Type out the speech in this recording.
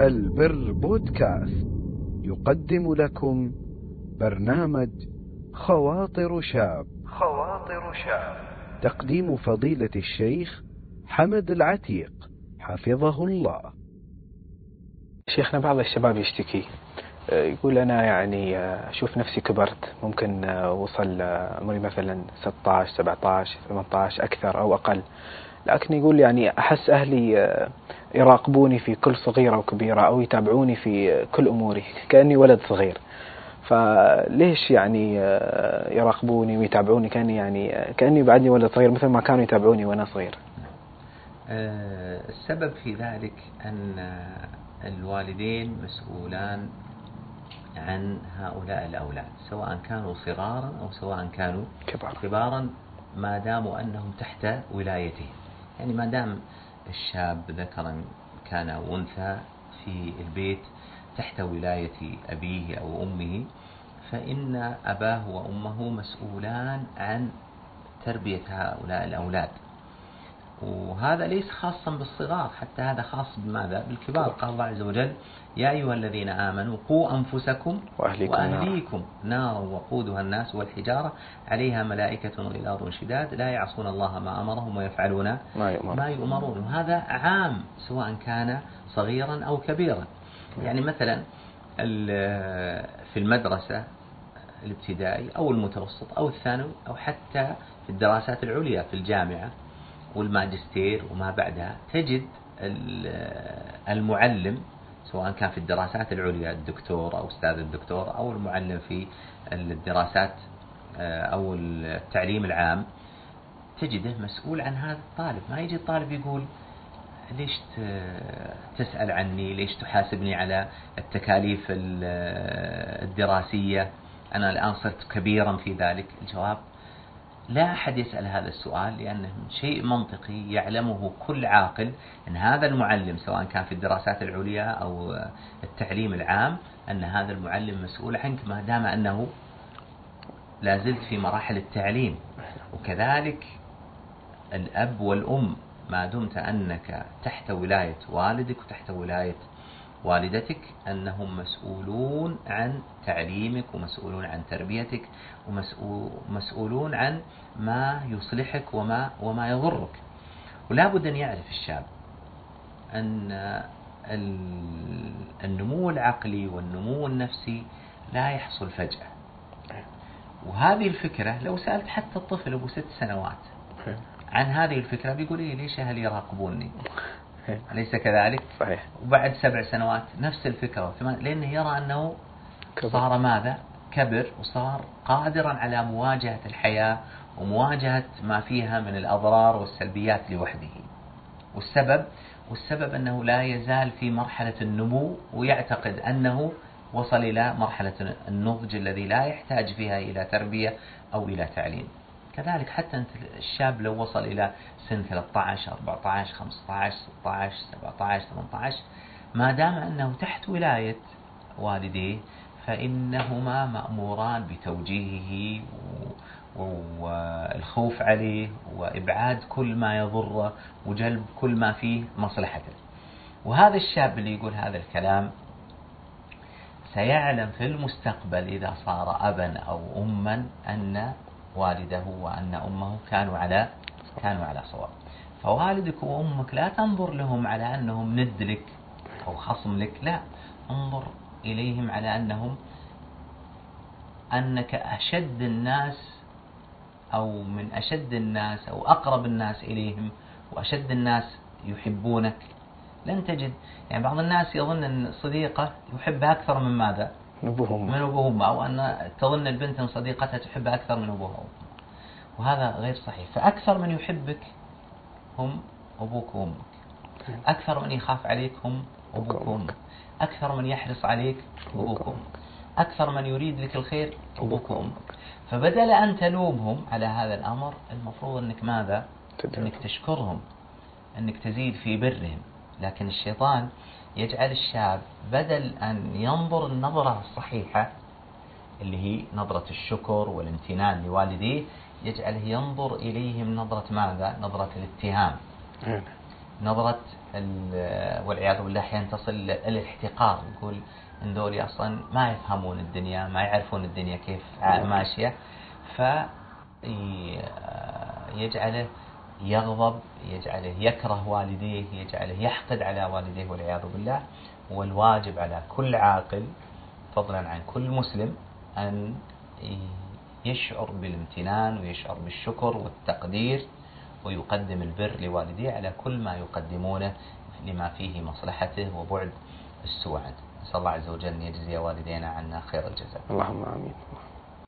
البر بودكاست. يقدم لكم برنامج خواطر شاب. خواطر شاب. تقديم فضيلة الشيخ حمد العتيق. حفظه الله. شيخنا بعض الشباب يشتكي. يقول أنا يعني أشوف نفسي كبرت. ممكن وصل عمري مثلا 16 17 18 أكثر أو أقل. لكن يقول يعني أحس أهلي يراقبوني في كل صغيرة وكبيرة أو يتابعوني في كل أموري كأني ولد صغير. فليش يعني يراقبوني ويتابعوني كأني يعني كأني بعدني ولد صغير مثل ما كانوا يتابعوني وأنا صغير؟ السبب في ذلك أن الوالدين مسؤولان عن هؤلاء الأولاد سواء كانوا صغارا أو سواء كانوا كبار. كبارا ما داموا أنهم تحت ولايته يعني ما دام الشاب ذكرا كان أو أنثى في البيت تحت ولاية أبيه أو أمه فإن أباه وأمه مسؤولان عن تربية هؤلاء الأولاد. وهذا ليس خاصا بالصغار حتى هذا خاص بماذا؟ بالكبار. قال الله عز وجل يا أيها الذين آمنوا قوا أنفسكم وأهليكم, وأهليكم نارا وقودها الناس والحجارة عليها ملائكة غلاظ شداد لا يعصون الله ما أمرهم ويفعلون ما يؤمر. ما يؤمرون. وهذا عام سواء كان صغيرا أو كبيرا. يعني مثلا في المدرسة الابتدائي أو المتوسط أو الثانوي أو حتى في الدراسات العليا في الجامعة والماجستير وما بعدها تجد المعلم سواء كان في الدراسات العليا الدكتور أو أستاذ الدكتور أو المعلم في الدراسات أو التعليم العام تجده مسؤول عن هذا الطالب. ما يجي الطالب يقول ليش تسأل عني؟ ليش تحاسبني على التكاليف الدراسية؟ أنا الآن صرت كبيرا في ذلك. الجواب لا أحد يسأل هذا السؤال لأنه شيء منطقي يعلمه كل عاقل أن هذا المعلم سواء كان في الدراسات العليا أو التعليم العام أن هذا المعلم مسؤول عنك ما دام أنه لا زلت في مراحل التعليم. وكذلك الأب والأم ما دمت أنك تحت ولاية والدك وتحت ولاية والدتك أنهم مسؤولون عن تعليمك ومسؤولون عن تربيتك ومسؤولون عن ما يصلحك وما وما يضرك. ولا بد أن يعرف الشاب أن النمو العقلي والنمو النفسي لا يحصل فجأة. وهذه الفكرة لو سألت حتى الطفل أبو ست سنوات عن هذه الفكرة بيقول لي ليش أهلي يراقبوني؟ أليس كذلك؟ صحيح. وبعد سبع سنوات نفس الفكرة. لأنه يرى أنه صار ماذا؟ كبر وصار قادرا على مواجهة الحياة ومواجهة ما فيها من الأضرار والسلبيات لوحده. والسبب والسبب أنه لا يزال في مرحلة النمو ويعتقد أنه وصل إلى مرحلة النضج الذي لا يحتاج فيها إلى تربية أو إلى تعليم. كذلك حتى أنت الشاب لو وصل إلى سن 13 14 15 16 17 18 ما دام أنه تحت ولاية والديه فإنهما مأموران بتوجيهه والخوف عليه وإبعاد كل ما يضره وجلب كل ما فيه مصلحته. وهذا الشاب اللي يقول هذا الكلام سيعلم في المستقبل إذا صار أبا أو أما أن والده وأن أمه كانوا على كانوا على صواب. فوالدك وأمك لا تنظر لهم على أنهم ند لك أو خصم لك لا. انظر إليهم على أنهم أنك أشد الناس أو من أشد الناس أو أقرب الناس إليهم وأشد الناس يحبونك. لن تجد. يعني بعض الناس يظن أن صديقة يحبها أكثر من ماذا؟ من أبوه من أبوه وأمه أو أن تظن البنت أن صديقتها تحبها أكثر من أبوها. وأمها وهذا غير صحيح. فأكثر من يحبك هم أبوك وأمك. أكثر من يخاف عليك هم أبوك وأمك. أكثر من يحرص عليك أبوك وأمك. أكثر من يريد لك الخير أبوك وأمك. فبدل أن تلومهم على هذا الأمر المفروض أنك ماذا؟ أنك تشكرهم. أنك تزيد في برهم. لكن الشيطان يجعل الشاب بدل أن ينظر النظرة الصحيحة اللي هي نظرة الشكر والامتنان لوالديه يجعله ينظر إليهم نظرة ماذا؟ نظرة الاتهام. نظرة والعياذ بالله أحيانا تصل الاحتقار يقول إن ذولي أصلا ما يفهمون الدنيا ما يعرفون الدنيا كيف ماشية. فيجعله يغضب يجعله يكره والديه يجعله يحقد على والديه والعياذ بالله. والواجب على كل عاقل فضلا عن كل مسلم أن يشعر بالامتنان ويشعر بالشكر والتقدير ويقدم البر لوالديه على كل ما يقدمونه لما فيه مصلحته وبعد السوء عنه نسأل الله عز وجل أن يجزي والدينا عنا خير الجزاء. اللهم آمين.